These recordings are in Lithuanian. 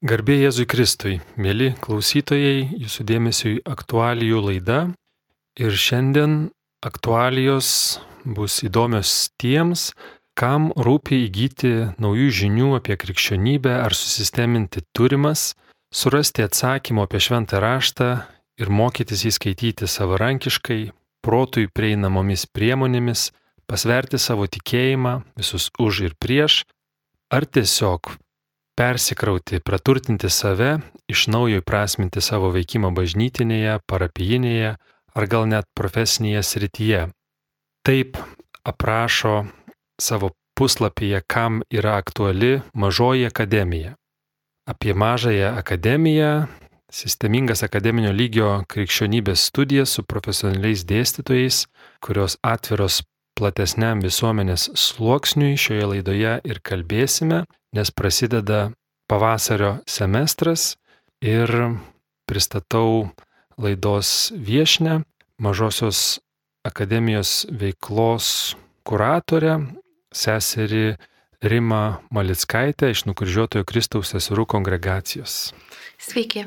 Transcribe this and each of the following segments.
Garbė Jėzui Kristui, mėly klausytojai, jūsų dėmesiui aktualijų laida. Ir šiandien aktualijos bus įdomios tiems, kam rūpi įgyti naujų žinių apie krikščionybę ar susisteminti turimas, surasti atsakymo apie šventą raštą ir mokytis įskaityti savarankiškai, protui prieinamomis priemonėmis, pasverti savo tikėjimą, visus už ir prieš, ar tiesiog persikrauti, praturtinti save, iš naujo įprasminti savo veikimą bažnytinėje, parapijinėje ar gal net profesinėje srityje. Taip aprašo savo puslapyje, kam yra aktuali mažoji akademija. Apie mažąją akademiją, sistemingas akademinio lygio krikščionybės studijas su profesionaliais dėstytojais, kurios atviros platesniam visuomenės sluoksniui šioje laidoje ir kalbėsime nes prasideda pavasario semestras ir pristatau laidos viešnę, mažosios akademijos veiklos kuratorę, seserį Rima Malickaitė iš Nukryžiuotojo Kristaus seserų kongregacijos. Sveiki.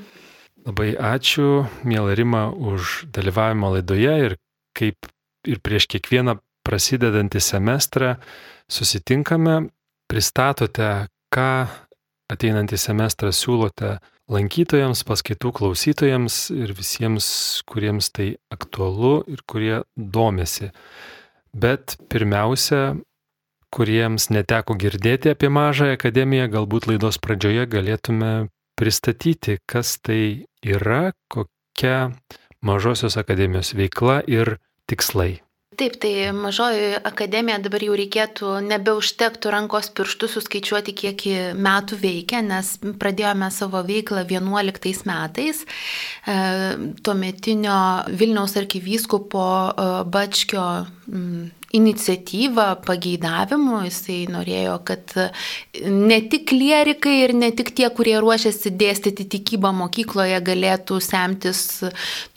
Labai ačiū, mėla Rima, už dalyvavimą laidoje ir kaip ir prieš kiekvieną prasidedantį semestrą susitinkame, pristatote, ką ateinantį semestrą siūlote lankytojams, paskaitų klausytojams ir visiems, kuriems tai aktualu ir kurie domisi. Bet pirmiausia, kuriems neteko girdėti apie mažąją akademiją, galbūt laidos pradžioje galėtume pristatyti, kas tai yra, kokia mažosios akademijos veikla ir tikslai. Taip, tai mažoji akademija dabar jau reikėtų, nebeužtektų rankos pirštų suskaičiuoti, kiek metų veikia, nes pradėjome savo veiklą 11 metais. E, tuometinio Vilniaus arkivyskupo e, Bačkio iniciatyvą, pageidavimu. Jisai norėjo, kad ne tik klierikai ir ne tik tie, kurie ruošiasi dėstyti tikybą mokykloje, galėtų semtis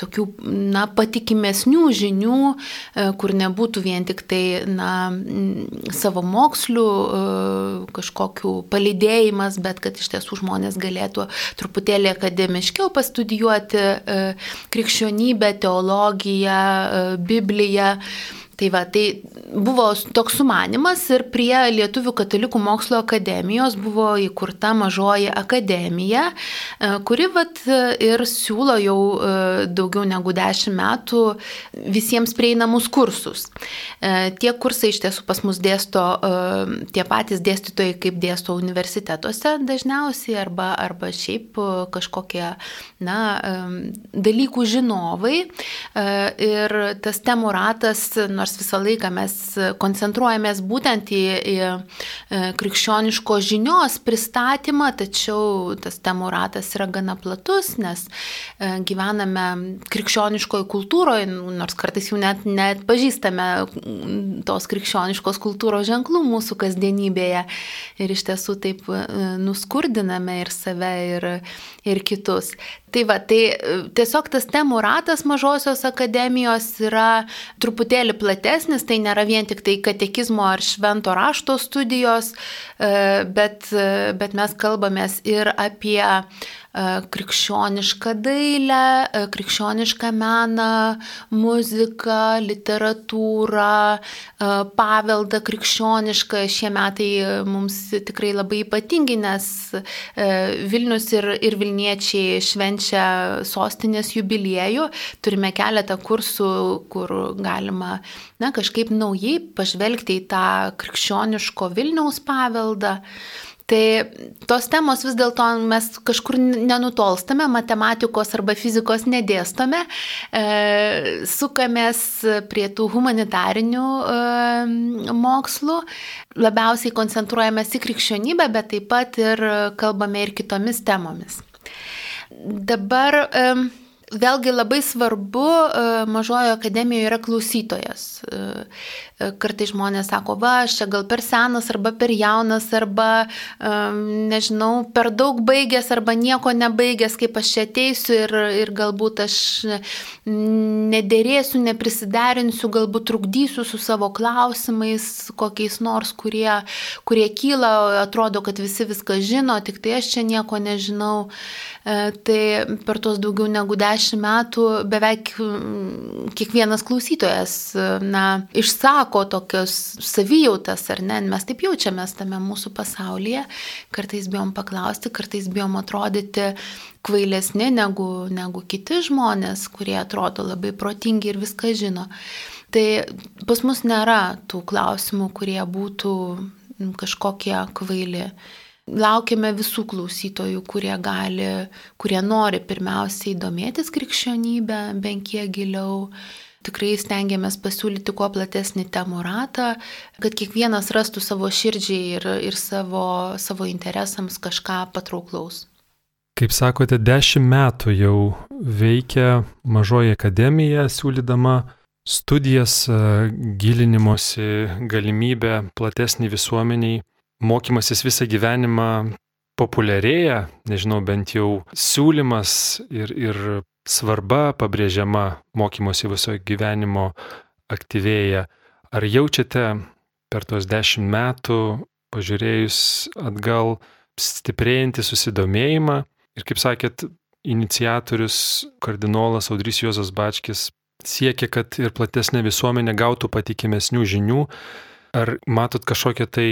tokių na, patikimesnių žinių, e, kur nebūtų vien tik tai na, savo mokslių e, kažkokių palidėjimas, bet kad iš tiesų žmonės galėtų truputėlį akademiškiau pastudijuoti e, krikščionybę, teologiją, Bibliją. Tai va, tai buvo toks sumanimas ir prie Lietuvių katalikų mokslo akademijos buvo įkurta mažoji akademija, e, kuri vat, ir siūlo jau e, daugiau negu dešimt metų visiems prieinamus kursus. E, tie kursai iš tiesų pas mus dėsto tie patys dėstytojai, kaip dėsto universitetuose dažniausiai, arba, arba šiaip kažkokie na, dalykų žinovai. Ir tas temų ratas, nors nors visą laiką mes koncentruojamės būtent į, į e, krikščioniško žinios pristatymą, tačiau tas temų ratas yra gana platus, nes e, gyvename krikščioniškoje kultūroje, nors kartais jau net, net pažįstame tos krikščioniškos kultūros ženklų mūsų kasdienybėje. Ir iš tiesų taip e, nuskurdiname ir save, ir, ir kitus. Tai va, tai tiesiog tas temų ratas mažosios akademijos yra truputėlį platesnis tai nėra vien tik tai katekizmo ar švento rašto studijos, e, bet, e, bet mes kalbamės ir apie E, krikščionišką dailę, e, krikščionišką meną, muziką, literatūrą, e, paveldą krikščionišką. Šie metai mums tikrai labai ypatingi, nes Vilnius ir, ir Vilniečiai švenčia sostinės jubiliejų. Turime keletą kursų, kur galima na, kažkaip naujai pažvelgti į tą krikščioniško Vilniaus paveldą. Tai tos temos vis dėlto mes kažkur nenutolstame, matematikos arba fizikos nedėstome, e, sukamės prie tų humanitarinių e, mokslų, labiausiai koncentruojamės į krikščionybę, bet taip pat ir kalbame ir kitomis temomis. Dabar e, Vėlgi labai svarbu e, mažojo akademijoje yra klausytojas. E, e, kartai žmonės sako, va, aš čia gal per senas, arba per jaunas, arba, nežinau, per daug baigęs, arba nieko nebaigęs, kaip aš čia ateisiu ir, ir galbūt aš nederėsiu, neprisiderinsiu, galbūt trukdysiu su savo klausimais, kokiais nors, kurie, kurie kyla, atrodo, kad visi viską žino, tik tai aš čia nieko nežinau. Tai per tuos daugiau negu dešimt dešimt metų beveik mm, kiekvienas klausytojas na, išsako tokios savijautas, ar ne, mes taip jaučiamės tame mūsų pasaulyje, kartais bijom paklausti, kartais bijom atrodyti kvailesni negu, negu kiti žmonės, kurie atrodo labai protingi ir viską žino. Tai pas mus nėra tų klausimų, kurie būtų kažkokie kvaili. Laukiame visų klausytojų, kurie gali, kurie nori pirmiausiai domėtis krikščionybę, bent kiek giliau. Tikrai stengiamės pasiūlyti kuo platesnį temų ratą, kad kiekvienas rastų savo širdžiai ir, ir savo, savo interesams kažką patrauklaus. Kaip sakote, dešimt metų jau veikia mažoji akademija, siūlydama studijas, gilinimosi galimybę platesnį visuomeniai mokymasis visą gyvenimą populiarėja, nežinau, bent jau siūlymas ir, ir svarba pabrėžiama mokymosi viso gyvenimo aktyvėja. Ar jaučiate per tos dešimt metų, pažiūrėjus atgal, stiprėjantį susidomėjimą ir, kaip sakėt, iniciatorius kardinolas Audrys Juozas Bačkis siekia, kad ir platesnė visuomenė gautų patikimesnių žinių. Ar matot kažkokią tai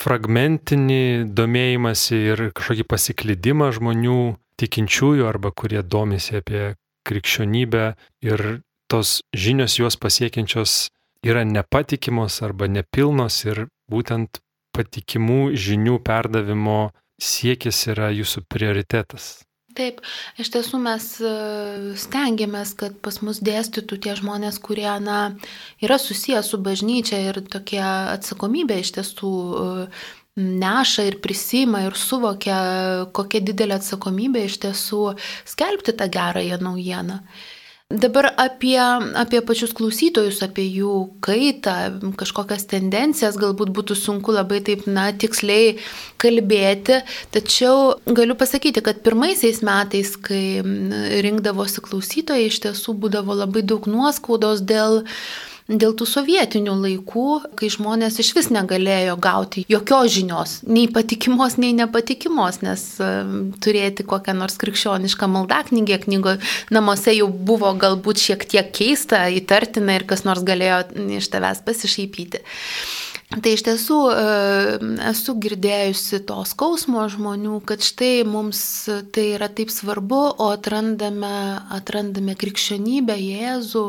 fragmentinį domėjimąsi ir kažkokį pasiklydimą žmonių tikinčiųjų arba kurie domisi apie krikščionybę ir tos žinios juos pasiekiančios yra nepatikimos arba nepilnos ir būtent patikimų žinių perdavimo siekis yra jūsų prioritetas. Taip, iš tiesų mes e, stengiamės, kad pas mus dėstytų tie žmonės, kurie na, yra susijęs su bažnyčia ir tokia atsakomybė iš tiesų e, neša ir prisima ir suvokia, kokia didelė atsakomybė iš tiesų skelbti tą gerąją naujieną. Dabar apie, apie pačius klausytojus, apie jų kaitą, kažkokias tendencijas galbūt būtų sunku labai taip, na, tiksliai kalbėti, tačiau galiu pasakyti, kad pirmaisiais metais, kai rinkdavosi klausytojai, iš tiesų būdavo labai daug nuoskaudos dėl dėl tų sovietinių laikų, kai žmonės iš vis negalėjo gauti jokios žinios, nei patikimos, nei nepatikimos, nes e, turėti kokią nors krikščionišką maldaknygę knygo namuose jau buvo galbūt šiek tiek keista, įtartina ir kas nors galėjo iš tavęs pasišaipyti. Tai iš tiesų e, esu girdėjusi to skausmo žmonių, kad štai mums tai yra taip svarbu, o atrandame, atrandame krikščionybę, Jėzų,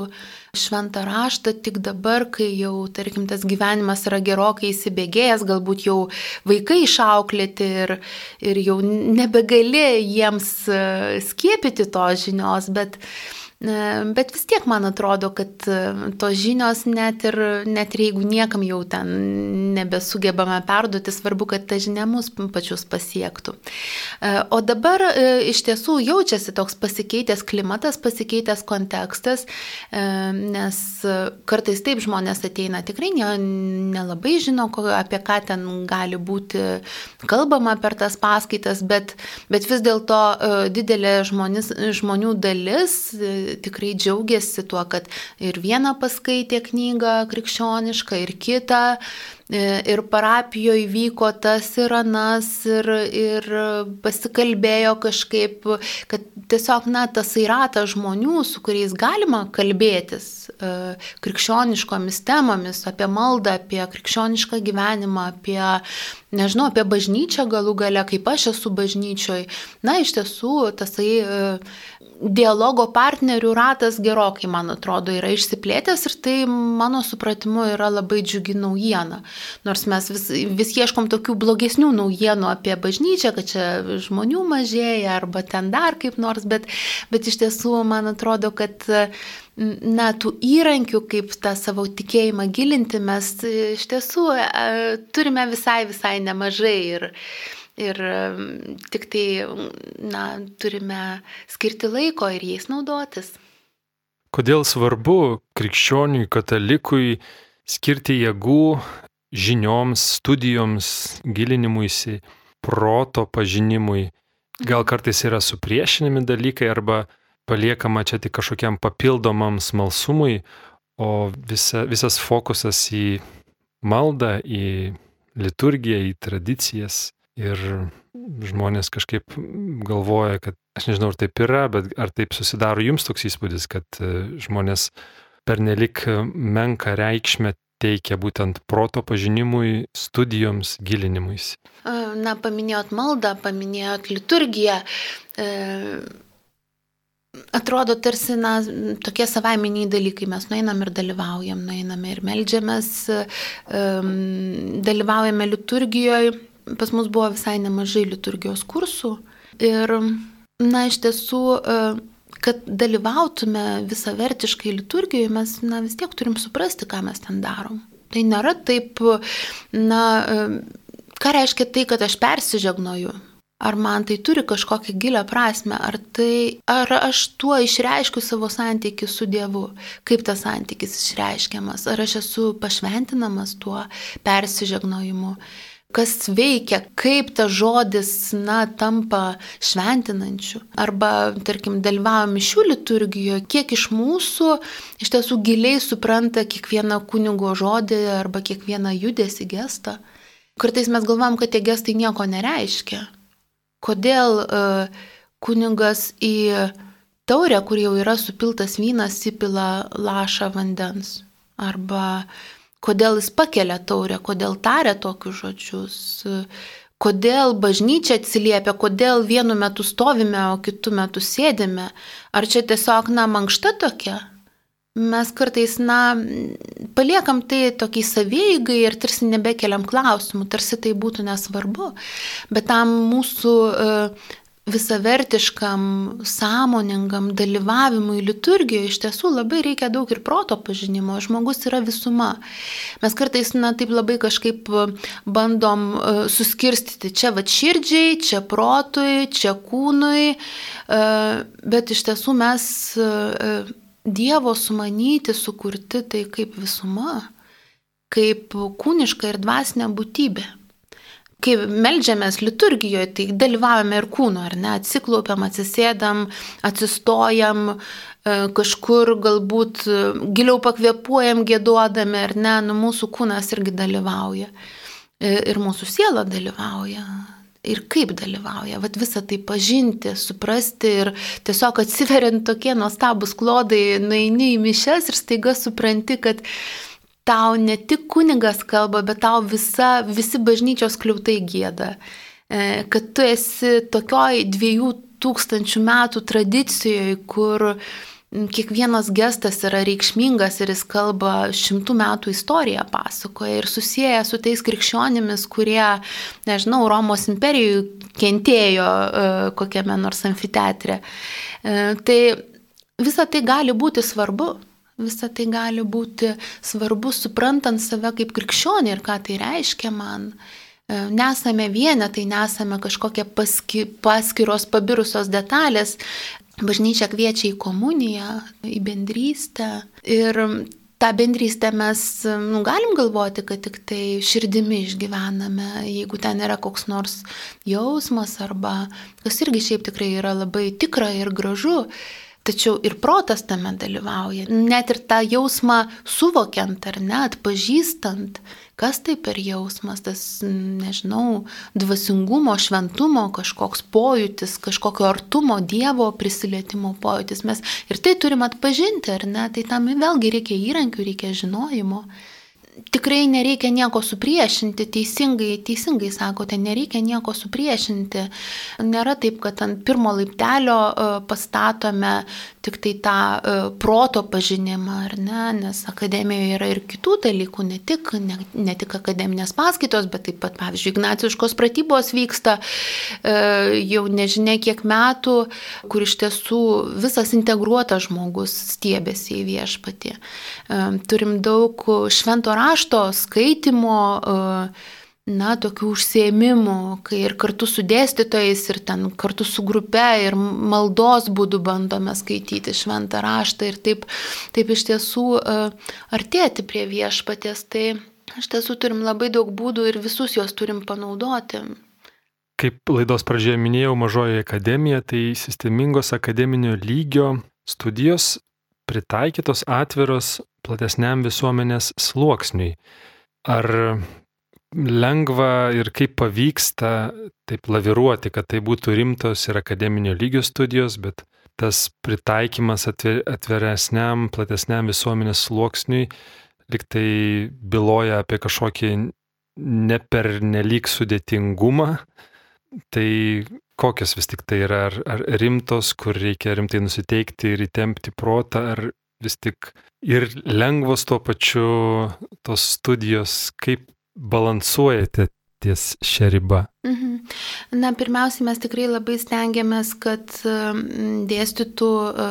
šventą raštą tik dabar, kai jau, tarkim, tas gyvenimas yra gerokai įsibėgėjęs, galbūt jau vaikai išauklėti ir, ir jau nebegali jiems e, skiepyti tos žinios, bet Bet vis tiek man atrodo, kad e, tos žinios net ir, net ir jeigu niekam jau ten nebesugebame perduoti, svarbu, kad ta žinia mus pačius pasiektų. E, o dabar e, iš tiesų jaučiasi toks pasikeitęs klimatas, pasikeitęs kontekstas, nes kartais taip žmonės ateina tikrai nelabai žino, apie ką ten gali būti kalbama per tas paskaitas, bet, bet vis dėlto didelė žmonės, žmonių dalis tikrai džiaugiasi tuo, kad ir vieną paskaitė knygą krikščionišką, ir kitą, ir parapijoje vyko tas ir anas, ir, ir pasikalbėjo kažkaip, kad tiesiog, na, tas įratas žmonių, su kuriais galima kalbėtis e, krikščioniškomis temomis, apie maldą, apie krikščionišką gyvenimą, apie, nežinau, apie bažnyčią galų gale, kaip aš esu bažnyčioj. Na, iš tiesų, tasai e, dialogo partnerių ratas gerokai, man atrodo, yra išsiplėtęs ir tai mano supratimu yra labai džiugi naujiena. Nors mes vis, vis ieškom tokių blogesnių naujienų apie bažnyčią, kad čia žmonių mažėja arba ten dar kaip nors, bet, bet iš tiesų man atrodo, kad na, tų įrankių, kaip tą savo tikėjimą gilinti, mes iš tiesų turime visai, visai nemažai. Ir, Ir tik tai, na, turime skirti laiko ir jais naudotis. Kodėl svarbu krikščioniui, katalikui skirti jėgų žinioms, studijoms, gilinimuisi, proto pažinimui? Gal kartais yra supriešinami dalykai arba paliekama čia tik kažkokiam papildomam smalsumui, o visa, visas fokusas į maldą, į liturgiją, į tradicijas. Ir žmonės kažkaip galvoja, kad aš nežinau, ar taip yra, bet ar taip susidaro jums toks įspūdis, kad e, žmonės pernelik menka reikšmę teikia būtent proto pažinimui, studijoms, gilinimuisi. Na, paminėjot maldą, paminėjot liturgiją. E atrodo tarsi, na, tokie savaiminiai dalykai, mes nueinam ir dalyvaujam, nueiname ir melžiamės, um, dalyvaujame liturgijoje, pas mus buvo visai nemažai liturgijos kursų ir, na, iš tiesų, kad dalyvautume visavertiškai liturgijoje, mes, na, vis tiek turim suprasti, ką mes ten darom. Tai nėra taip, na, ką reiškia tai, kad aš persižegnoju? Ar man tai turi kažkokią gilę prasme, ar, tai, ar aš tuo išreiškiu savo santykių su Dievu, kaip tas santykis išreiškiamas, ar aš esu pašventinamas tuo persižegnojimu, kas veikia, kaip tas žodis, na, tampa šventinančiu. Arba, tarkim, dalyvavom mišių liturgijoje, kiek iš mūsų iš tiesų giliai supranta kiekvieną kunigo žodį arba kiekvieną judesi gestą. Kartais mes galvom, kad tie gestai nieko nereiškia kodėl uh, kuningas į taurę, kur jau yra supiltas vynas, įpila lašą vandens. Arba kodėl jis pakelia taurę, kodėl taria tokius žodžius. Kodėl bažnyčia atsiliepia, kodėl vienu metu stovime, o kitu metu sėdime. Ar čia tiesiog, na, mankšta tokia? mes kartais, na, paliekam tai tokiai savieigai ir tarsi nebekeliam klausimų, tarsi tai būtų nesvarbu. Bet tam mūsų uh, visavertiškam, sąmoningam dalyvavimui liturgijoje iš tiesų labai reikia daug ir proto pažinimo. Žmogus yra visuma. Mes kartais, na, taip labai kažkaip bandom uh, suskirstyti čia va širdžiai, čia protui, čia kūnui, uh, bet iš tiesų mes Dievo sumanyti, sukurti tai kaip visuma, kaip kūniška ir dvasinė būtybė. Kai melžiamės liturgijoje, tai dalyvaujame ir kūno, ar ne, atsiklaupiam, atsisėdam, atsistojam, e, kažkur galbūt e, giliau pakvepuojam gėduodami, ar ne, nu mūsų kūnas irgi dalyvauja. E, ir mūsų siela dalyvauja ir kaip dalyvauja. Vat visą tai pažinti, suprasti ir tiesiog atsiveriant tokie nuostabus klodai, nueini į mišes ir staiga supranti, kad tau ne tik kunigas kalba, bet tau visa, visi bažnyčios kliautai gėda. E, kad tu esi tokioj dviejų tūkstančių metų tradicijoje, kur kiekvienas gestas yra reikšmingas ir jis kalba šimtų metų istoriją pasakoja ir susiję su tais krikščionimis, kurie, nežinau, Romos imperijų kentėjo e, kokiame nors amfiteatre. E, tai visa tai gali būti svarbu. Visa tai gali būti svarbu suprantant save kaip krikščionį ir ką tai reiškia man. E, nesame vienetai, nesame kažkokie paski, paskiros pabirusios detalės, Bažnyčia kviečia į komuniją, į bendrystę. Ir tą bendrystę mes nu, galim galvoti, kad tik tai širdimi išgyvename, jeigu ten yra koks nors jausmas arba kas irgi šiaip tikrai yra labai tikra ir gražu. Tačiau ir protas tame dalyvauja, net ir tą jausmą suvokiant ar net pažįstant, Kas tai per jausmas, tas, nežinau, dvasingumo, šventumo kažkoks pojūtis, kažkokio artumo, Dievo prisilietimo pojūtis. Mes ir tai turim atpažinti, ar ne? Tai tam vėlgi reikia įrankių, reikia žinojimo tikrai nereikia nieko supriešinti, teisingai, teisingai sakote, nereikia nieko supriešinti. Nėra taip, kad ant pirmo laiptelio e, pastatome tik tai tą e, proto pažinimą, ar ne, nes akademijoje yra ir kitų dalykų, ne tik, ne, ne tik akademinės paskaitos, bet taip pat, pavyzdžiui, ignaciškos pratybos vyksta e, jau nežinia kiek metų, kur iš tiesų visas integruotas žmogus stiebėsi į viešpatį. Turim daug švento rašto rašto, skaitimo, e, na, tokių užsiemimų, kai ir kartu su dėstytojais, ir ten kartu su grupe, ir maldos būdu bandome skaityti šventą raštą ir taip, taip iš tiesų uh, artėti prie viešpaties. Tai iš tiesų turim labai daug būdų ir visus juos turim panaudoti. Kaip laidos pradžioje minėjau, mažoji akademija tai sistemingos akademinio lygio studijos pritaikytos atviros platesniam visuomenės sluoksniui. Ar lengva ir kaip pavyksta taip laviruoti, kad tai būtų rimtos ir akademinio lygio studijos, bet tas pritaikymas atveresniam, platesniam visuomenės sluoksniui liktai byloja apie kažkokį ne per nelik sudėtingumą. Tai kokios vis tik tai yra, ar, ar rimtos, kur reikia rimtai nusiteikti ir įtempti protą, ar vis tik ir lengvos tuo pačiu tos studijos, kaip balansuojate ties šią ribą? Mhm. Na, pirmiausiai mes tikrai labai stengiamės, kad dėstytų e,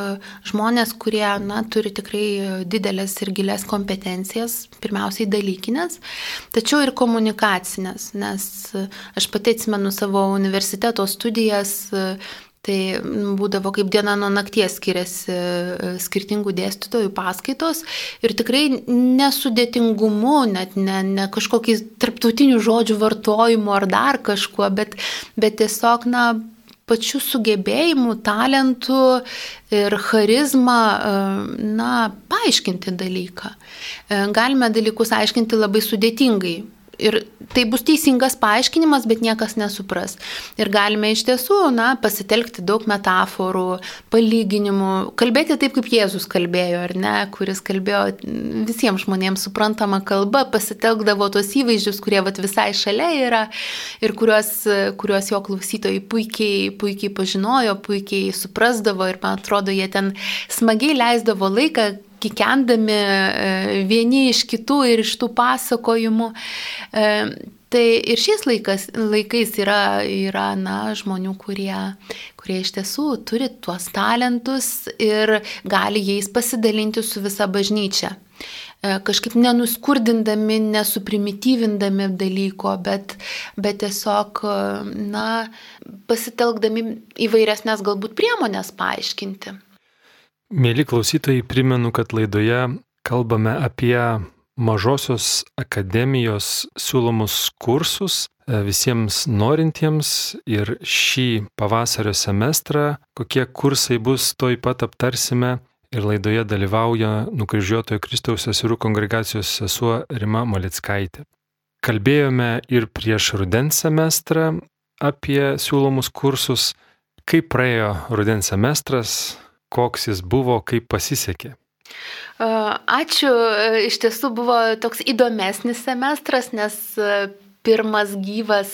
žmonės, kurie, na, turi tikrai didelės ir gilės kompetencijas, pirmiausiai dalykinės, tačiau ir komunikacinės, nes aš pati atsimenu savo universiteto studijas, Tai būdavo kaip diena nuo nakties skiriasi e, skirtingų dėstytojų paskaitos ir tikrai nesudėtingumu, net ne, ne kažkokiais tarptautinių žodžių vartojimu ar dar kažkuo, bet, bet tiesiog, na, pačių sugebėjimų, talentų ir charizmą, e, na, paaiškinti dalyką. E, galime dalykus aiškinti labai sudėtingai, Ir tai bus teisingas paaiškinimas, bet niekas nesupras. Ir galime iš tiesų, na, pasitelkti daug metaforų, palyginimų, kalbėti taip, kaip Jėzus kalbėjo, ar ne, kuris kalbėjo visiems žmonėms suprantamą kalbą, pasitelkdavo tos įvaizdžius, kurie vat, visai šalia yra ir kuriuos, kuriuos jo klausytojai puikiai, puikiai pažinojo, puikiai suprasdavo ir man atrodo, jie ten smagiai leisdavo laiką, kikendami e, vieni iš kitų ir iš tų pasakojimų. E, tai ir šiais laikas, laikais yra, yra na, žmonių, kurie, kurie iš tiesų turi tuos talentus ir gali jais pasidalinti su visa bažnyčia e, kažkaip nenuskurdindami, nesuprimityvindami dalyko, bet, bet tiesiog, na, pasitelkdami įvairesnės galbūt priemonės paaiškinti. Mėly klausytojai, primenu, kad laidoje kalbame apie mažosios akademijos siūlomus kursus e, visiems norintiems ir šį pavasario semestrą, kokie kursai bus, toj pat aptarsime. Ir laidoje dalyvauja nukryžiuotojo Kristaus seserų kongregacijos sesuo Rima Malickaitė. Kalbėjome ir prieš rudens semestrą apie siūlomus kursus, kaip praėjo rudens semestras, koks jis buvo, kaip pasisekė? Ačiū, iš tiesų buvo toks įdomesnis semestras, nes pirmas gyvas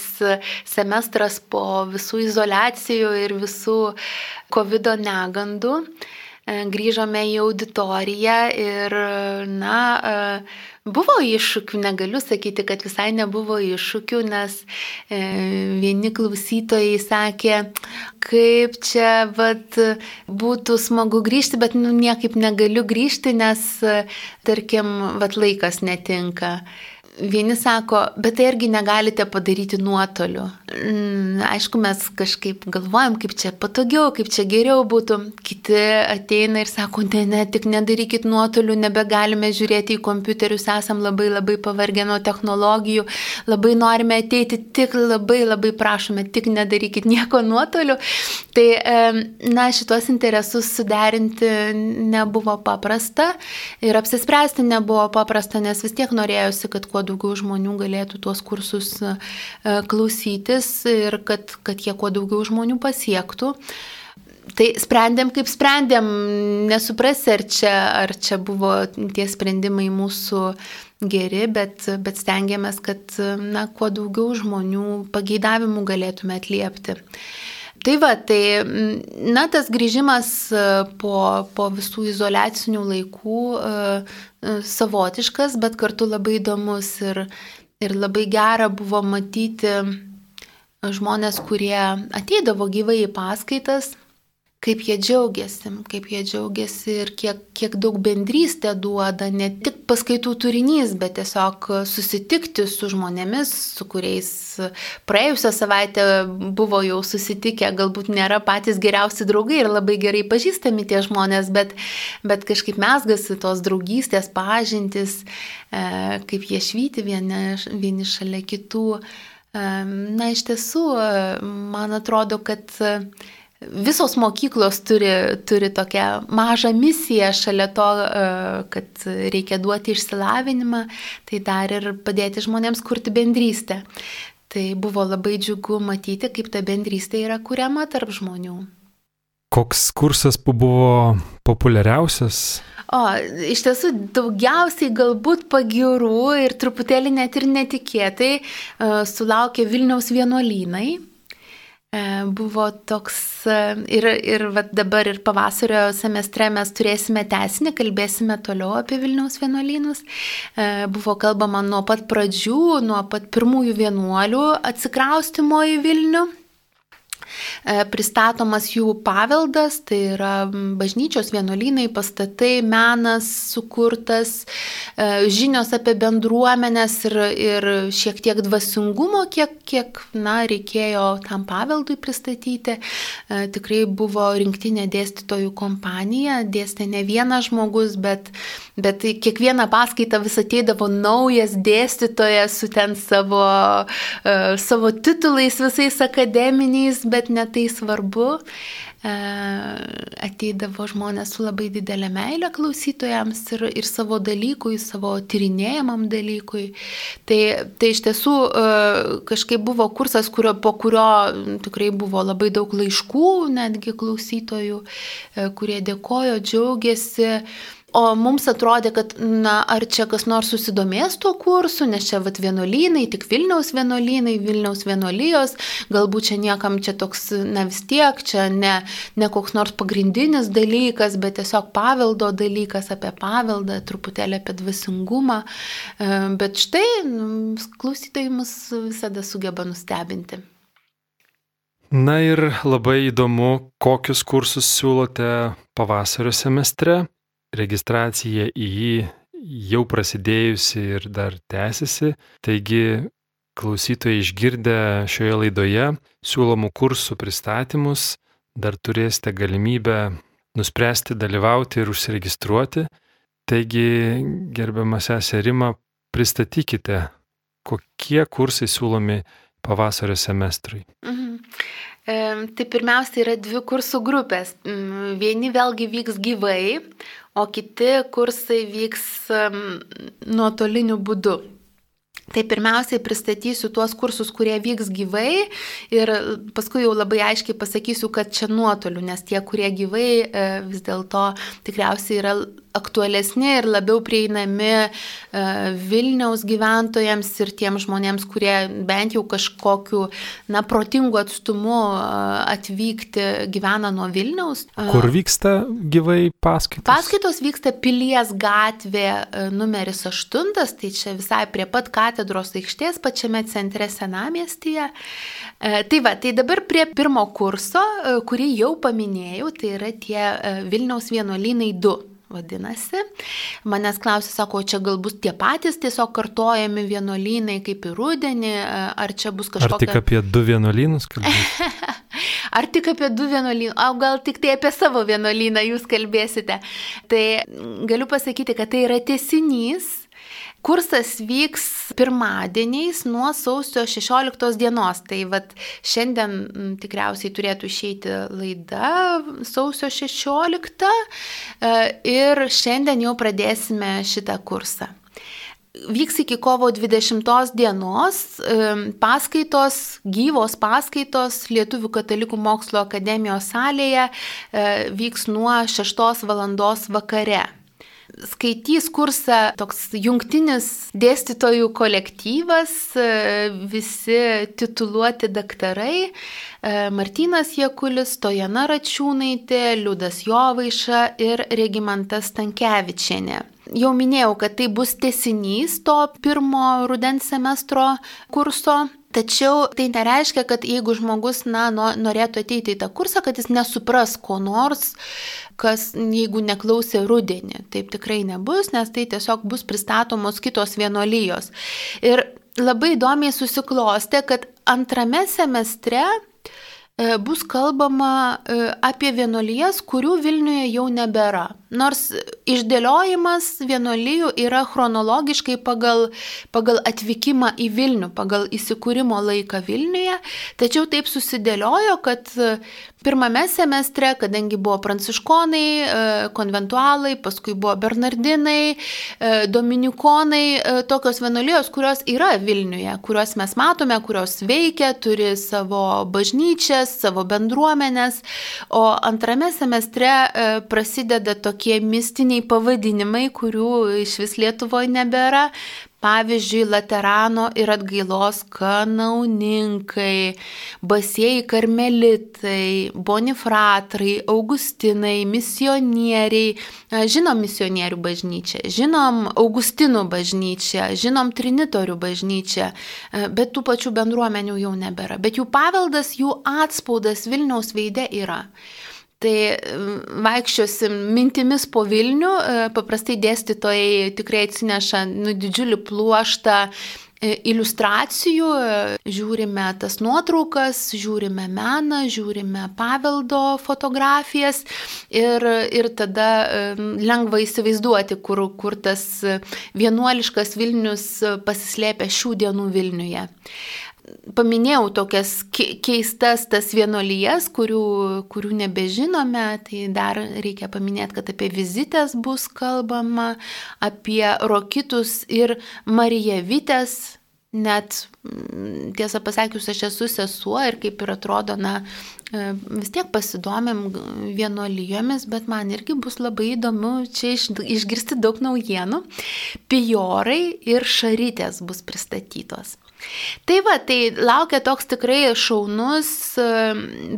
semestras po visų izolacijų ir visų COVID negandų. Grįžome į auditoriją ir, na, Buvo iššūkių, negaliu sakyti, kad visai nebuvo iššūkių, nes e, vieni klausytojai sakė, kaip čia vat, būtų smagu grįžti, bet nu, niekaip negaliu grįžti, nes, tarkim, vat, laikas netinka. Vieni sako, bet tai irgi negalite padaryti nuotoliu. Mm, aišku, mes kažkaip galvojam, kaip čia patogiau, kaip čia geriau būtų. Kiti ateina ir sako, ne, ne, tik nedarykit nuotoliu, nebegalime žiūrėti į kompiuterius, esam labai labai pavargę nuo technologijų, labai norime ateiti, tik labai labai prašome, tik nedarykit nieko nuotoliu. Tai, na, šitos interesus suderinti nebuvo paprasta ir apsispręsti nebuvo paprasta, nes vis tiek norėjusi, kad kuo daugiau žmonių galėtų tuos kursus e, klausytis ir kad, kad jie kuo daugiau žmonių pasiektų. Tai sprendėm, kaip sprendėm, nesuprasi, ar čia, ar čia buvo tie sprendimai mūsų geri, bet, bet stengiamės, kad na, kuo daugiau žmonių pageidavimų galėtume atliepti. Tai va, tai, na, tas grįžimas e, po, po visų izoliacinių laikų e, e, savotiškas, bet kartu labai įdomus ir, ir labai gera buvo matyti žmonės, kurie ateidavo gyvai į paskaitas, kaip jie džiaugiasi, kaip jie džiaugiasi ir kiek, kiek daug bendrystė duoda, ne tik paskaitų turinys, bet tiesiog susitikti su žmonėmis, su kuriais praėjusią savaitę buvo jau susitikę, galbūt nėra patys geriausi draugai ir labai gerai pažįstami tie žmonės, bet, bet kažkaip mesgasi tos draugystės, pažintis, e, kaip jie švyti vieni, vieni šalia kitų. E, na, iš tiesų, man atrodo, kad visos mokyklos turi, turi tokią mažą misiją šalia to, e, kad reikia duoti išsilavinimą, tai dar ir padėti žmonėms kurti bendrystę. Tai buvo labai džiugu matyti, kaip ta bendrystė yra kuriama tarp žmonių. Koks kursas buvo populiariausias? O, iš tiesų, daugiausiai galbūt pagirų ir truputėlį net ir netikėtai uh, sulaukė Vilniaus vienuolynai. E, buvo toks e, ir, ir dabar ir pavasario semestre mes turėsime tesinį, kalbėsime toliau apie Vilniaus vienuolynus. E, buvo kalbama nuo pat pradžių, nuo pat pirmųjų vienuolių atsikraustimo į Vilnių E, pristatomas jų paveldas, tai yra bažnyčios vienuolynai, pastatai, menas sukurtas, e, žinios apie bendruomenės ir, ir šiek tiek dvasingumo, kiek, kiek na, reikėjo tam paveldui pristatyti. E, tikrai buvo rinktinė dėstytojų kompanija, dėstė ne vienas žmogus, bet, bet kiekvieną paskaitą vis ateidavo naujas dėstytojas su ten savo, savo titulais visais akademiniais, bet netai svarbu. E, ateidavo žmonės su labai didelė meilė klausytojams ir, ir savo dalykui, savo tyrinėjamam dalykui. Tai, tai iš tiesų e, kažkaip buvo kursas, kurio, po kurio tikrai buvo labai daug laiškų, netgi klausytojų, e, kurie dėkojo, džiaugiasi O mums atrodė, kad, na, ar čia kas nors susidomės tuo kursu, nes čia vat vienuolynai, tik Vilniaus vienuolynai, Vilniaus vienuolijos, galbūt čia niekam čia toks, na vis tiek, čia ne, ne koks nors pagrindinis dalykas, bet tiesiog paveldo dalykas apie paveldą, truputėlį apie dvasingumą. E, bet štai, nu, klausytojai mus visada sugeba nustebinti. Na ir labai įdomu, kokius kursus siūlote pavasario semestre registracija į jį jau prasidėjusi ir dar tęsiasi, taigi klausytojai išgirdę šioje laidoje siūlomų kursų pristatymus dar turėsite galimybę nuspręsti dalyvauti ir užsiregistruoti. Taigi, gerbiamas seserima, pristatykite, kokie kursai siūlomi pavasario semestrui. Mhm. Tai pirmiausia yra dvi kursų grupės. Vieni vėlgi vyks gyvai, o kiti kursai vyks nuotoliniu būdu. Tai pirmiausiai pristatysiu tuos kursus, kurie vyks gyvai ir paskui jau labai aiškiai pasakysiu, kad čia nuotoliu, nes tie, kurie gyvai e, vis dėlto tikriausiai yra aktualesni ir labiau prieinami e, Vilniaus gyventojams ir tiems žmonėms, kurie bent jau kažkokiu, na, protingu atstumu e, atvykti gyvena nuo Vilniaus. E, Kur vyksta gyvai paskaitos? Paskaitos vyksta Pilies gatvė numeris 8, tai čia visai prie pat katedros aikštės, pačiame centre senamiestyje. Tai va, tai dabar prie pirmo kurso, kurį jau paminėjau, tai yra tie Vilniaus vienuolynai 2 vadinasi. Manęs klausė, sako, čia gal bus tie patys tiesiog kartojami vienuolynai kaip ir rudenį, ar čia bus kažkokia... Ar tik apie du vienuolynus kalbėsite? ar tik apie du vienuolynus, o gal tik tai apie savo vienuolyną jūs kalbėsite. Tai galiu pasakyti, kad tai yra tesinys Kursas vyks pirmadieniais nuo sausio 16 dienos. Tai vad šiandien tikriausiai turėtų išeiti laida sausio 16 e, ir šiandien jau pradėsime šitą kursą. Vyks iki kovo 20 dienos e, paskaitos, gyvos paskaitos Lietuvių katalikų mokslo akademijos salėje e, vyks nuo 6 val. vakare skaitys kursą toks jungtinis dėstytojų kolektyvas, e, visi tituluoti daktarai. E, Martinas Jekulis, Tojana Račiūnaitė, Liudas Jovaiša ir Regimantas Tankievičienė. Jau minėjau, kad tai bus tesinys to pirmo rudens semestro kurso Tačiau tai nereiškia, kad jeigu žmogus na, norėtų ateiti į tą kursą, kad jis nesupras ko nors, kas jeigu neklausė rudenį. Taip tikrai nebus, nes tai tiesiog bus pristatomos kitos vienolyjos. Ir labai įdomiai susiklostė, kad antrame semestre e, bus kalbama e, apie vienolyjas, kurių Vilniuje jau nebėra. Nors išdėliojimas vienolyjų yra chronologiškai pagal, pagal atvykimą į Vilnių, pagal įsikūrimo laiką Vilniuje, tačiau taip susidėliojo, kad pirmame semestre, kadangi buvo pranciškonai, e, konventualai, paskui buvo bernardinai, e, dominikonai, e, tokios vienolyjos, kurios yra Vilniuje, kurios mes matome, kurios veikia, turi savo bažnyčias, savo bendruomenės, o antrame semestre prasideda tokie tokie mistiniai pavadinimai, kurių iš vis Lietuvoje nebėra. Pavyzdžiui, Laterano ir atgailos kanauninkai, basieji karmelitai, bonifratrai, augustinai, misionieriai. Žinom misionierių bažnyčią, žinom Augustinų bažnyčią, žinom Trinitorių bažnyčią, bet tų pačių bendruomenių jau nebėra. Bet jų paveldas, jų atspaudas Vilniaus veide yra. Tai vaikščiosim mintimis po Vilnių, e, paprastai dėstytojai tikrai atsineša nu, didžiulį pluoštą e, iliustracijų, e, žiūrime tas nuotraukas, žiūrime meną, žiūrime paveldo fotografijas ir, ir tada lengva įsivaizduoti, kur, kur tas vienuoliškas Vilnius pasislėpia šių dienų Vilniuje paminėjau tokias keistas tas vienolyjas, kurių, kurių nebežinome, tai dar reikia paminėti, kad apie vizitės bus kalbama, apie rokitus ir Marijavitės, net mm, tiesą pasakius, aš esu sesuo ir kaip ir atrodo, na, e, vis tiek pasidomėm vienolyjomis, bet man irgi bus labai įdomu čia išgirsti daug naujienų. Pijorai ir šarytės bus pristatytos. Tai va, tai laukia toks tikrai šaunus,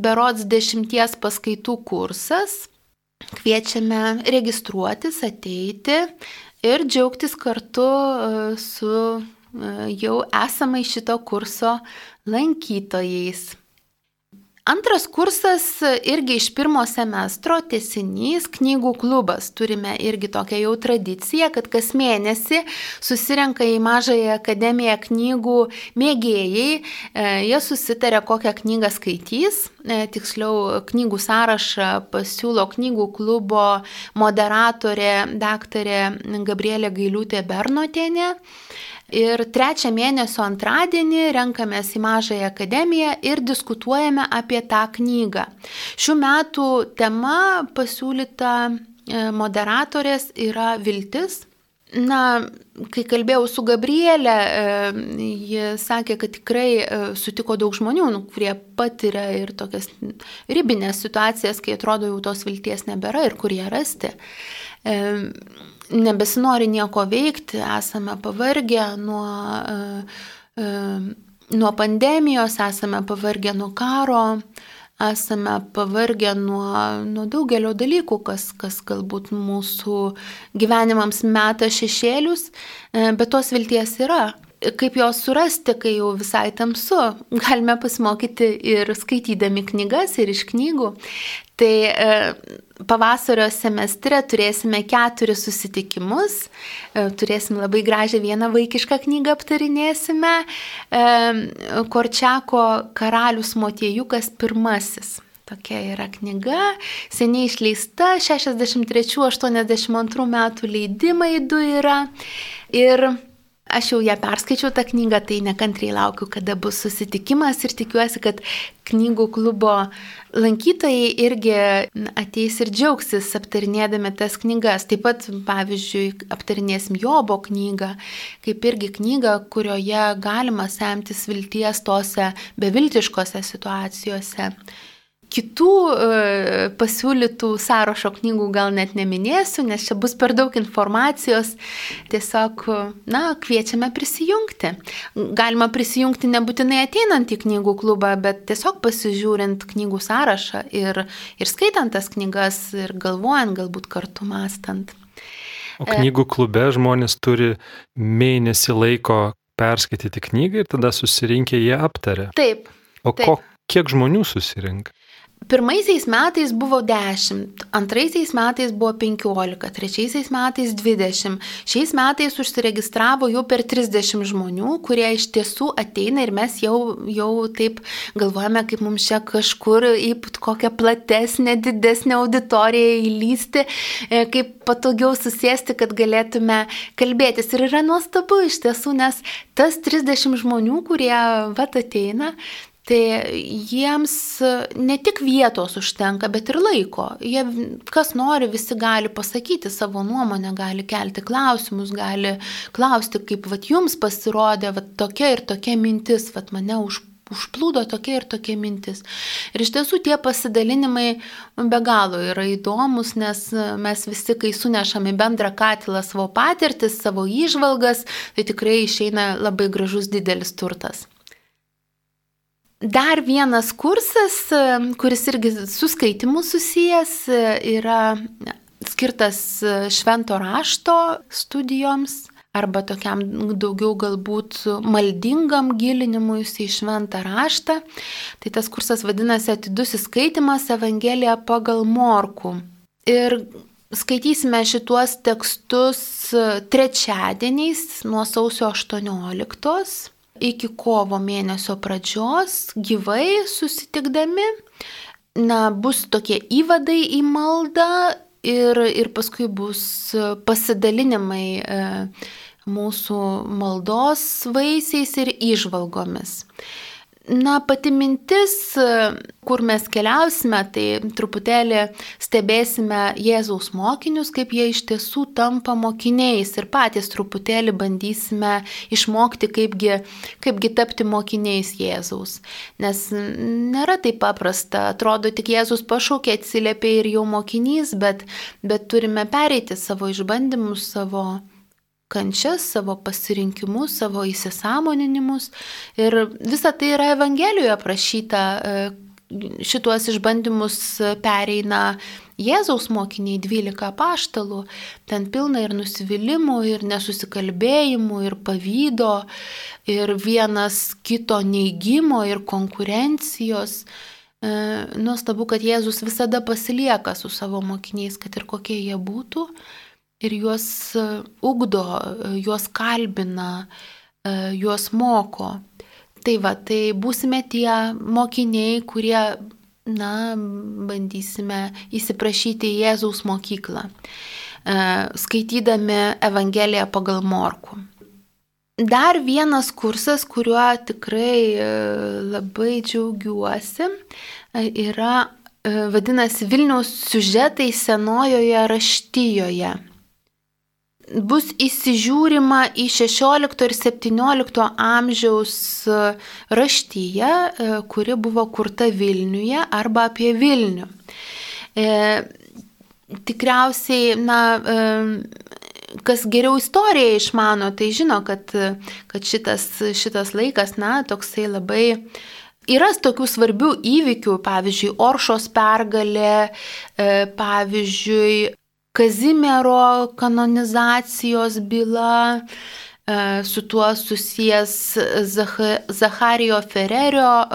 berods dešimties paskaitų kursas. Kviečiame registruotis, ateiti ir džiaugtis kartu e, su e, jau esamai šito kurso lankytojais. Antras kursas irgi iš pirmo semestro tiesinys knygų klubas. Turime irgi tokią jau tradiciją, kad kas mėnesį susirenka į mažąją akademiją knygų mėgėjai. E, jie susitarė, kokią knygą skaitys. E, tiksliau, knygų sąrašą pasiūlo knygų klubo moderatorė daktarė Gabrielė Gailiūtė Bernotienė. Ir trečią mėnesio antradienį renkamės į Mažąją akademiją ir diskutuojame apie tą knygą. Šių metų tema pasiūlyta e, moderatorės yra viltis. Na, kai kalbėjau su Gabrielė, e, ji sakė, kad tikrai e, sutiko daug žmonių, nu, kurie patiria ir tokias ribinės situacijas, kai atrodo jau tos vilties nebėra ir kur ją rasti nebesinori nieko veikti, esame pavargę nuo, e, e, nuo pandemijos, esame pavargę nuo karo, esame pavargę nuo, nuo daugelio dalykų, kas, kas galbūt mūsų gyvenimams meta šešėlius, e, bet tos vilties yra kaip jos surasti, kai jau visai tamsu. Galime pasimokyti ir skaitydami knygas, ir iš knygų. Tai e, pavasario semestre turėsime keturis susitikimus, e, turėsim labai gražią vieną vaikišką knygą aptarinėsime. E, Korčiako karalius Motiejukas pirmasis. Tokia yra knyga, seniai išleista, 63-82 metų leidimai du yra. Ir Aš jau ją perskaičiau tą knygą, tai nekantriai laukiu, kada bus susitikimas ir tikiuosi, kad knygų klubo lankytojai irgi ateis ir džiaugsis aptarinėdami tas knygas. Taip pat, pavyzdžiui, aptarinėsim Jobo knygą, kaip irgi knygą, kurioje galima semtis vilties tose beviltiškose situacijose. Kitų e, pasiūlytų sąrašo knygų gal net neminėsiu, nes čia bus per daug informacijos. Tiesiog, na, kviečiame prisijungti. Galima prisijungti nebūtinai ateinant į knygų klubą, bet tiesiog pasižiūrint knygų sąrašą ir, ir skaitant tas knygas ir galvojant, galbūt kartu mastant. O knygų klube žmonės turi mėnesį laiko perskaityti knygą ir tada susirinkę jie aptarė. Taip. O taip. ko, kiek žmonių susirinka? Pirmaisiais metais buvo 10, antraisiais metais buvo 15, trečiaisiais metais 20. Šiais metais užsiregistravo jau per 30 žmonių, kurie iš tiesų ateina ir mes jau, jau taip galvojame, kaip mums čia kažkur į kokią platesnę, didesnę auditoriją įlysti, e, kaip patogiau susėsti, kad galėtume kalbėtis. Ir yra nuostabu iš tiesų, nes tas 30 žmonių, kurie vat ateina, Tai jiems ne tik vietos užtenka, bet ir laiko. Jie, kas nori, visi gali pasakyti savo nuomonę, gali kelti klausimus, gali klausti, kaip vat, jums pasirodė vat, tokia ir tokia mintis, vat, mane už, užplūdo tokia ir tokia mintis. Ir iš tiesų tie pasidalinimai be galo yra įdomus, nes mes visi, kai sunešame bendrą katilą savo patirtis, savo įžvalgas, tai tikrai išeina labai gražus didelis turtas. Dar vienas kursas, kuris irgi su skaitimu susijęs, yra skirtas švento rašto studijoms arba tokiam daugiau galbūt maldingam gilinimui į šventą raštą. Tai tas kursas vadinasi Atidusis skaitimas Evangelija pagal Morku. Ir skaitysime šituos tekstus trečiadieniais nuo sausio 18 iki kovo mėnesio pradžios gyvai susitikdami. Na, bus tokie įvadai į maldą ir, ir paskui bus pasidalinimai e, mūsų maldos vaisiais ir išvalgomis. Na, pati mintis, kur mes keliausime, tai truputėlį stebėsime Jėzaus mokinius, kaip jie iš tiesų tampa mokiniais ir patys truputėlį bandysime išmokti, kaipgi, kaipgi tapti mokiniais Jėzaus. Nes nėra taip paprasta, atrodo, tik Jėzus pašaukė, atsiliepė ir jau mokinys, bet, bet turime pereiti savo išbandymus, savo kančias, savo pasirinkimus, savo įsisamoninimus. Ir visa tai yra Evangelijoje aprašyta. E, šituos išbandymus pereina Jėzaus mokiniai 12 paštalų. Ten pilna ir nusivylimų, ir nesusikalbėjimų, ir pavydo, ir vienas kito neigimo, ir konkurencijos. E, nuostabu, kad Jėzus visada pasilieka su savo mokiniais, kad ir kokie jie būtų ir juos e, ugdo, e, juos kalbina, e, juos moko. Tai va, tai būsime tie mokiniai, kurie, na, bandysime įsiprašyti į Jėzaus mokyklą, skaitydami Evangeliją pagal Morku. Dar vienas kursas, kuriuo tikrai labai džiaugiuosi, yra vadinasi Vilniaus siužetai senojoje raštyjoje bus įsižiūrima į 16 ir 17 amžiaus e, raštyje, e, kuri buvo kurta Vilniuje arba apie Vilnių. E, tikriausiai, na, e, kas geriau istoriją išmano, tai žino, kad, kad šitas, šitas laikas, na, toksai labai Yra tokių svarbių įvykių, pavyzdžiui, Oršos pergalė, e, pavyzdžiui, Kazimiero kanonizacijos byla, e, su tuo susijęs Zacharijo Fererio e,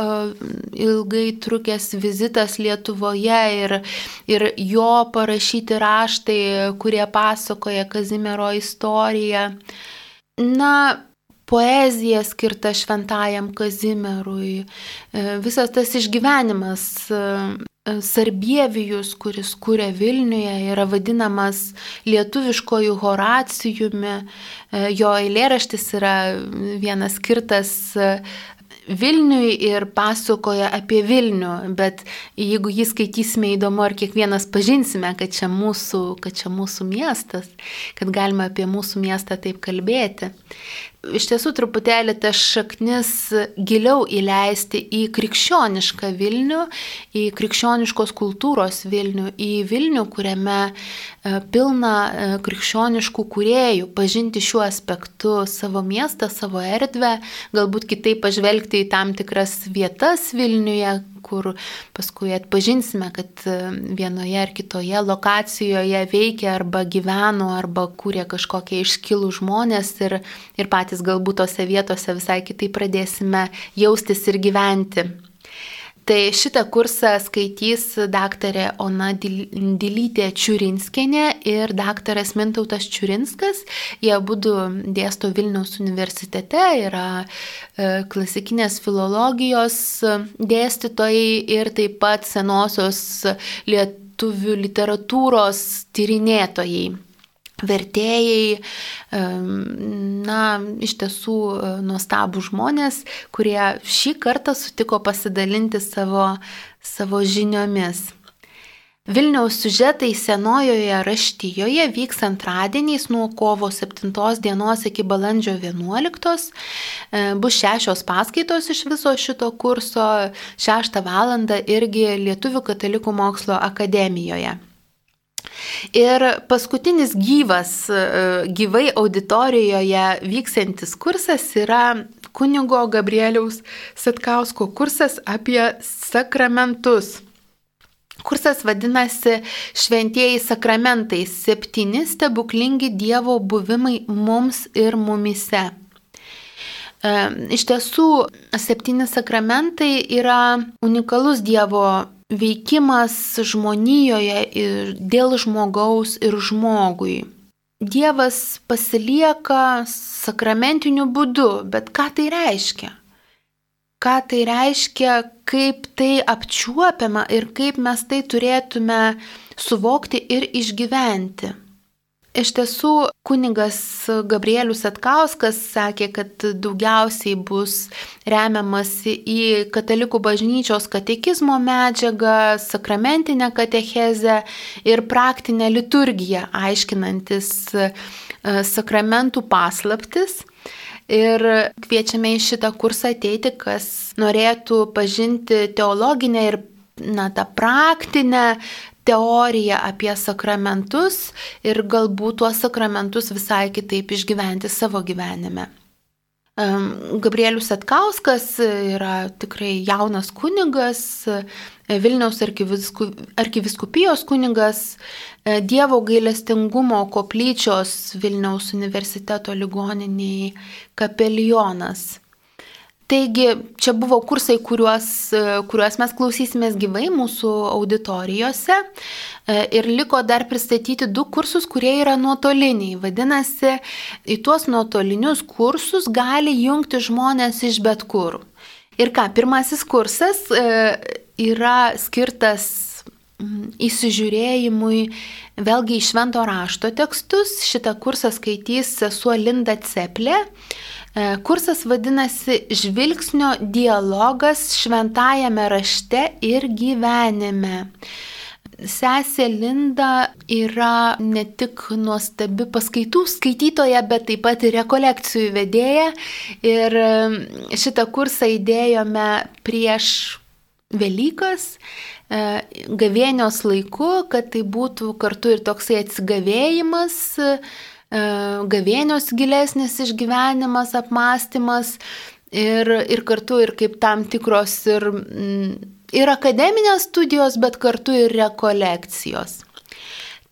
ilgai trukęs vizitas Lietuvoje ir, ir jo parašyti raštai, kurie pasakoja Kazimiero istoriją. Na, poezija skirta šventajam Kazimierui, e, visas tas išgyvenimas Sarbievijus, kuris kūrė Vilniuje, yra vadinamas lietuviškojų Horacijumi. E, jo eilėraštis yra vienas skirtas Vilniui ir pasakoja apie Vilnių, bet jeigu jį skaitysime įdomu, ar kiekvienas pažinsime, kad čia mūsų, kad čia mūsų miestas, kad galima apie mūsų miestą taip kalbėti iš tiesų truputėlį tas šaknis giliau įleisti į krikščionišką Vilnių, į krikščioniškos kultūros Vilnių, į Vilnių, kuriame e, pilna e, krikščioniškų kuriejų, pažinti šiuo aspektu savo miestą, savo erdvę, galbūt kitaip pažvelgti į tam tikras vietas Vilniuje, kur paskui atpažinsime, kad vienoje ar kitoje lokacijoje veikia arba gyveno, arba kūrė kažkokie iškilų žmonės ir, ir patys galbūt tose vietose visai kitai pradėsime jaustis ir gyventi. Tai šitą kursą skaitys daktarė Ona Dilytė Čiurinskinė ir daktaras Mintautas Čiurinskas. Jie būdu dėsto Vilniaus universitete, yra e, klasikinės filologijos dėstytojai ir taip pat senosios lietuvių literatūros tyrinėtojai vertėjai, na, iš tiesų e, nuostabų žmonės, kurie šį kartą sutiko pasidalinti savo, savo žiniomis. Vilniaus sužetai senojoje raštyjoje vyks antradieniais nuo kovo 7 dienos iki balandžio 11. E, bus šešios paskaitos iš viso šito kurso, 6 val. irgi Lietuvių katalikų mokslo akademijoje. Ir paskutinis gyvas, e, gyvai auditorijoje vyksiantis kursas yra kunigo Gabrieliaus Satkausko kursas apie sakramentus. Kursas vadinasi Šventieji sakramentai - septyni stebuklingi Dievo buvimai mums ir mumise. E, iš tiesų, septyni sakramentai yra unikalus Dievo veikimas žmonijoje ir dėl žmogaus ir žmogui. Dievas pasilieka sakramentiniu būdu, bet ką tai reiškia? Ką tai reiškia, kaip tai apčiuopiama ir kaip mes tai turėtume suvokti ir išgyventi. Iš tiesų, kunigas Gabrielius Atkauskas sakė, kad daugiausiai bus remiamasi į katalikų bažnyčios katekizmo medžiagą, sakramentinę katechezę ir praktinę liturgiją, aiškinantis e, sakramentų paslaptis. Ir kviečiame į šitą kursą ateiti, kas norėtų pažinti teologinę ir na, tą praktinę teoriją apie sakramentus ir galbūt tuos sakramentus visai kitaip išgyventi savo gyvenime. Gabrielius Atkauskas yra tikrai jaunas kunigas, Vilniaus arkiviskupijos kunigas, Dievo gailestingumo koplyčios Vilniaus universiteto ligoniniai kapelionas. Taigi čia buvo kursai, kuriuos, kuriuos mes klausysimės gyvai mūsų auditorijose e, ir liko dar pristatyti du kursus, kurie yra nuotoliniai. Vadinasi, į tuos nuotolinius kursus gali jungti žmonės iš bet kur. Ir ką, pirmasis kursas e, yra skirtas įsižiūrėjimui vėlgi į švento rašto tekstus. Šitą kursą skaitys sesuo Linda Ceplė. E, kursas vadinasi Žvilgsnio dialogas šventajame rašte ir gyvenime. Sesė Linda yra ne tik nuostabi paskaitų skaitytoja, bet taip pat ir rekolekcijų vedėja. Ir e, šitą kursą įdėjome prieš Velykas, e, gavėnios laiku, kad tai būtų kartu ir toksai atsigavėjimas gavėnios gilesnis išgyvenimas, apmąstymas ir, ir kartu ir kaip tam tikros ir, mm, ir akademinės studijos, bet kartu ir rekolekcijos.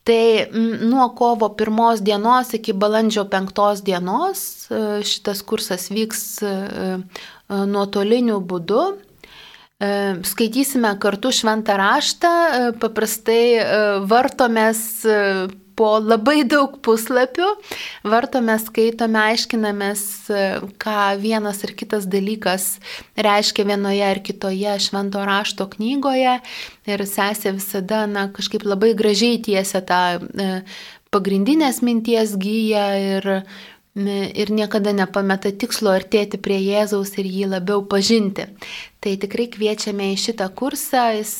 Tai mm, nuo kovo pirmos dienos iki balandžio penktos dienos e, šitas kursas vyks e, nuotoliniu būdu. Skaitysime kartu šventą raštą, paprastai vartomės po labai daug puslapių, vartome, skaitome, aiškinamės, ką vienas ar kitas dalykas reiškia vienoje ar kitoje švento rašto knygoje. Ir sesė visada, na, kažkaip labai gražiai tiesia tą e, pagrindinės minties gyją ir ir niekada nepameta tikslo artėti prie Jėzaus ir jį labiau pažinti. Tai tikrai kviečiame į šitą kursą, jis,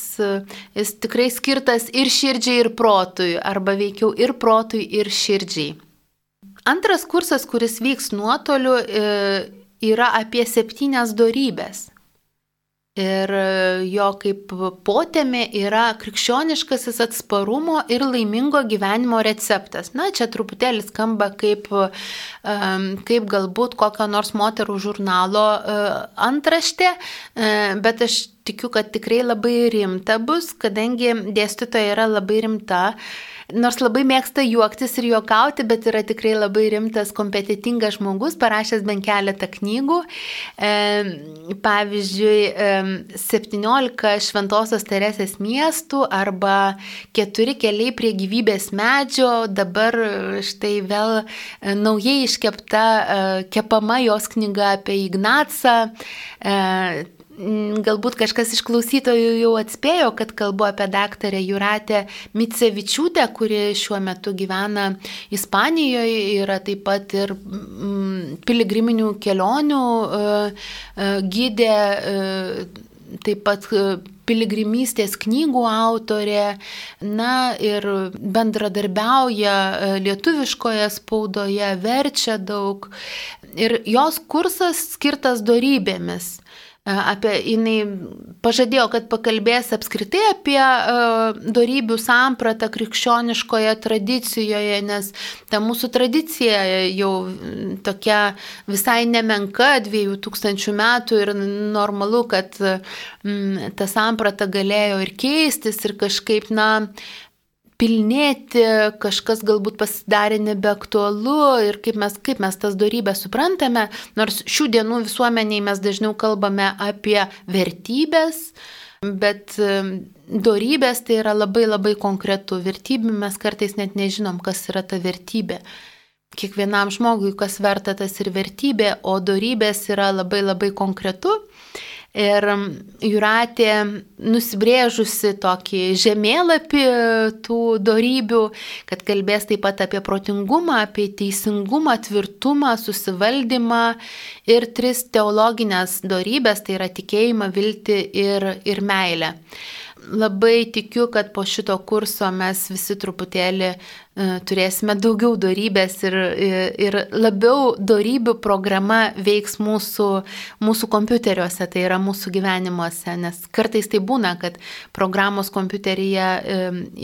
jis tikrai skirtas ir širdžiai, ir protui, arba veikiau ir protui, ir širdžiai. Antras kursas, kuris vyks nuotoliu, e, yra apie septynias darybės. Ir e, jo kaip potėmė yra krikščioniškasis atsparumo ir laimingo gyvenimo receptas. Na, čia truputėlį skamba kaip, kaip galbūt kokio nors moterų žurnalo e, antraštė, e, bet aš tikiu, kad tikrai labai rimta bus, kadangi dėstytoja yra labai rimta nors labai mėgsta juoktis ir juokauti, bet yra tikrai labai rimtas, kompetitingas žmogus, parašęs bent keletą knygų. E, pavyzdžiui, e, 17 Šventojios Teresės miestų arba 4 keliai prie gyvybės medžio, dabar štai vėl e, naujai iškepta, e, kepama jos knyga apie Ignacą. E, galbūt kažkas iš klausytojų jau atspėjo, kad kalbu apie daktarę Juratę Micevičiūtę, kuri šiuo metu gyvena Ispanijoje, yra taip pat ir mm, piligriminių kelionių e, e, gydė, e, taip pat piligrimystės knygų autorė, na ir bendradarbiauja lietuviškoje spaudoje, verčia daug. Ir jos kursas skirtas darybėmis apie, jinai pažadėjo, kad pakalbės apskritai apie darybių sampratą krikščioniškoje tradicijoje, nes ta mūsų tradicija jau tokia visai nemenka, 2000 metų ir normalu, kad mm, ta samprata galėjo ir keistis ir kažkaip, na, pilnėti, kažkas galbūt pasidarė nebeaktualu ir kaip mes, kaip mes tas darybės suprantame, nors šių dienų visuomeniai mes dažniau kalbame apie vertybės, bet darybės tai yra labai labai konkretu. Vertybė mes kartais net nežinom, kas yra ta vertybė. Kiekvienam žmogui, kas verta tas ir vertybė, o darybės yra labai labai konkretu. Ir Juratė nusibrėžusi tokį žemėlapį tų darybių, kad kalbės taip pat apie protingumą, apie teisingumą, tvirtumą, susivaldymą ir tris teologinės darybės, tai yra tikėjimą, viltį ir, ir meilę. Labai tikiu, kad po šito kurso mes visi truputėlį turėsime daugiau darybės ir, ir labiau darybių programa veiks mūsų, mūsų kompiuteriuose, tai yra mūsų gyvenimuose, nes kartais tai būna, kad programos kompiuteryje e,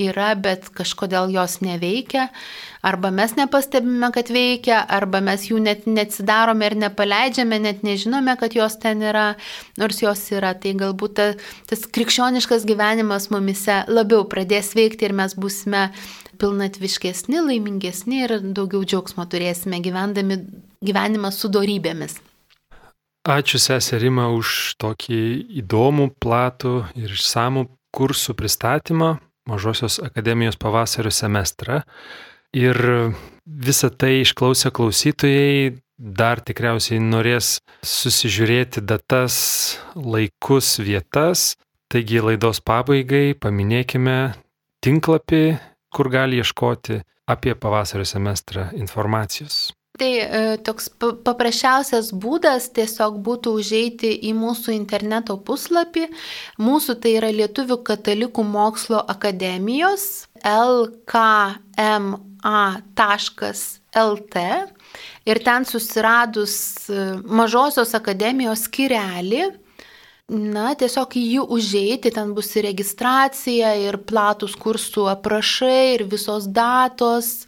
yra, bet kažkodėl jos neveikia, arba mes nepastebime, kad veikia, arba mes jų net neatsidarome ir nepaleidžiame, net nežinome, kad jos ten yra, nors jos yra. Tai galbūt ta, tas krikščioniškas gyvenimas mumise labiau pradės veikti ir mes būsime pilnatviškesni, laimingesni ir daugiau džiaugsmo turėsime gyvendami gyvenimą su dorybėmis. Ačiū seserima už tokį įdomų, platų ir išsamų kursų pristatymą Mažosios akademijos pavasario semestrą. Ir visą tai išklausę klausytojai dar tikriausiai norės susižiūrėti datas, laikus, vietas. Taigi laidos pabaigai paminėkime tinklapį kur gali ieškoti apie pavasario semestrą informacijos? Tai e, toks paprasčiausias būdas tiesiog būtų užeiti į mūsų interneto puslapį. Mūsų tai yra Lietuvių katalikų mokslo akademijos lkma.lt ir ten susiradus e, mažosios akademijos skirelį Na, tiesiog į jį užeiti, ten bus ir registracija, ir platus kursų aprašai, ir visos datos,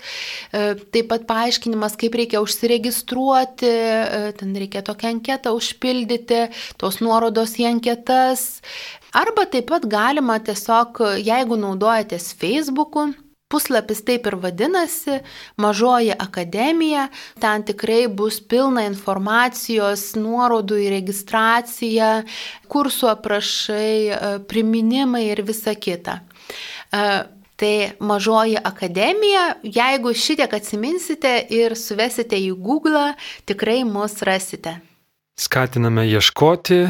e, taip pat paaiškinimas, kaip reikia užsiregistruoti, e, ten reikia tokią anketą užpildyti, tos nuorodos į anketas. Arba taip pat galima tiesiog, jeigu naudojatės Facebook'u, Puslapis taip ir vadinasi - Mažoji akademija. Ten tikrai bus pilna informacijos, nuorodų į registraciją, kursų aprašai, e, priminimai ir visa kita. E, tai Mažoji akademija, jeigu šitiek atsiminsite ir suvesite į Google, tikrai mus rasite. Skatiname ieškoti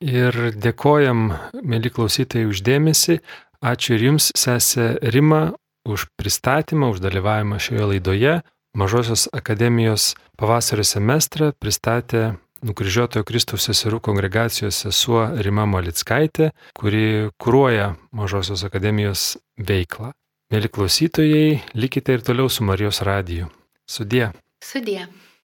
ir dėkojam, mėly klausytojai, uždėmesi. Ačiū ir Jums, sesė Rima, už pristatymą, už dalyvavimą šioje laidoje. Mažosios akademijos pavasario semestrą pristatė Nukryžiuotojo Kristaus seserų kongregacijos sesuo Rima Malickaitė, kuri kūruoja Mažosios akademijos veiklą. Mėly klausytojai, likite ir toliau su Marijos radiju. Sudie. Sudie.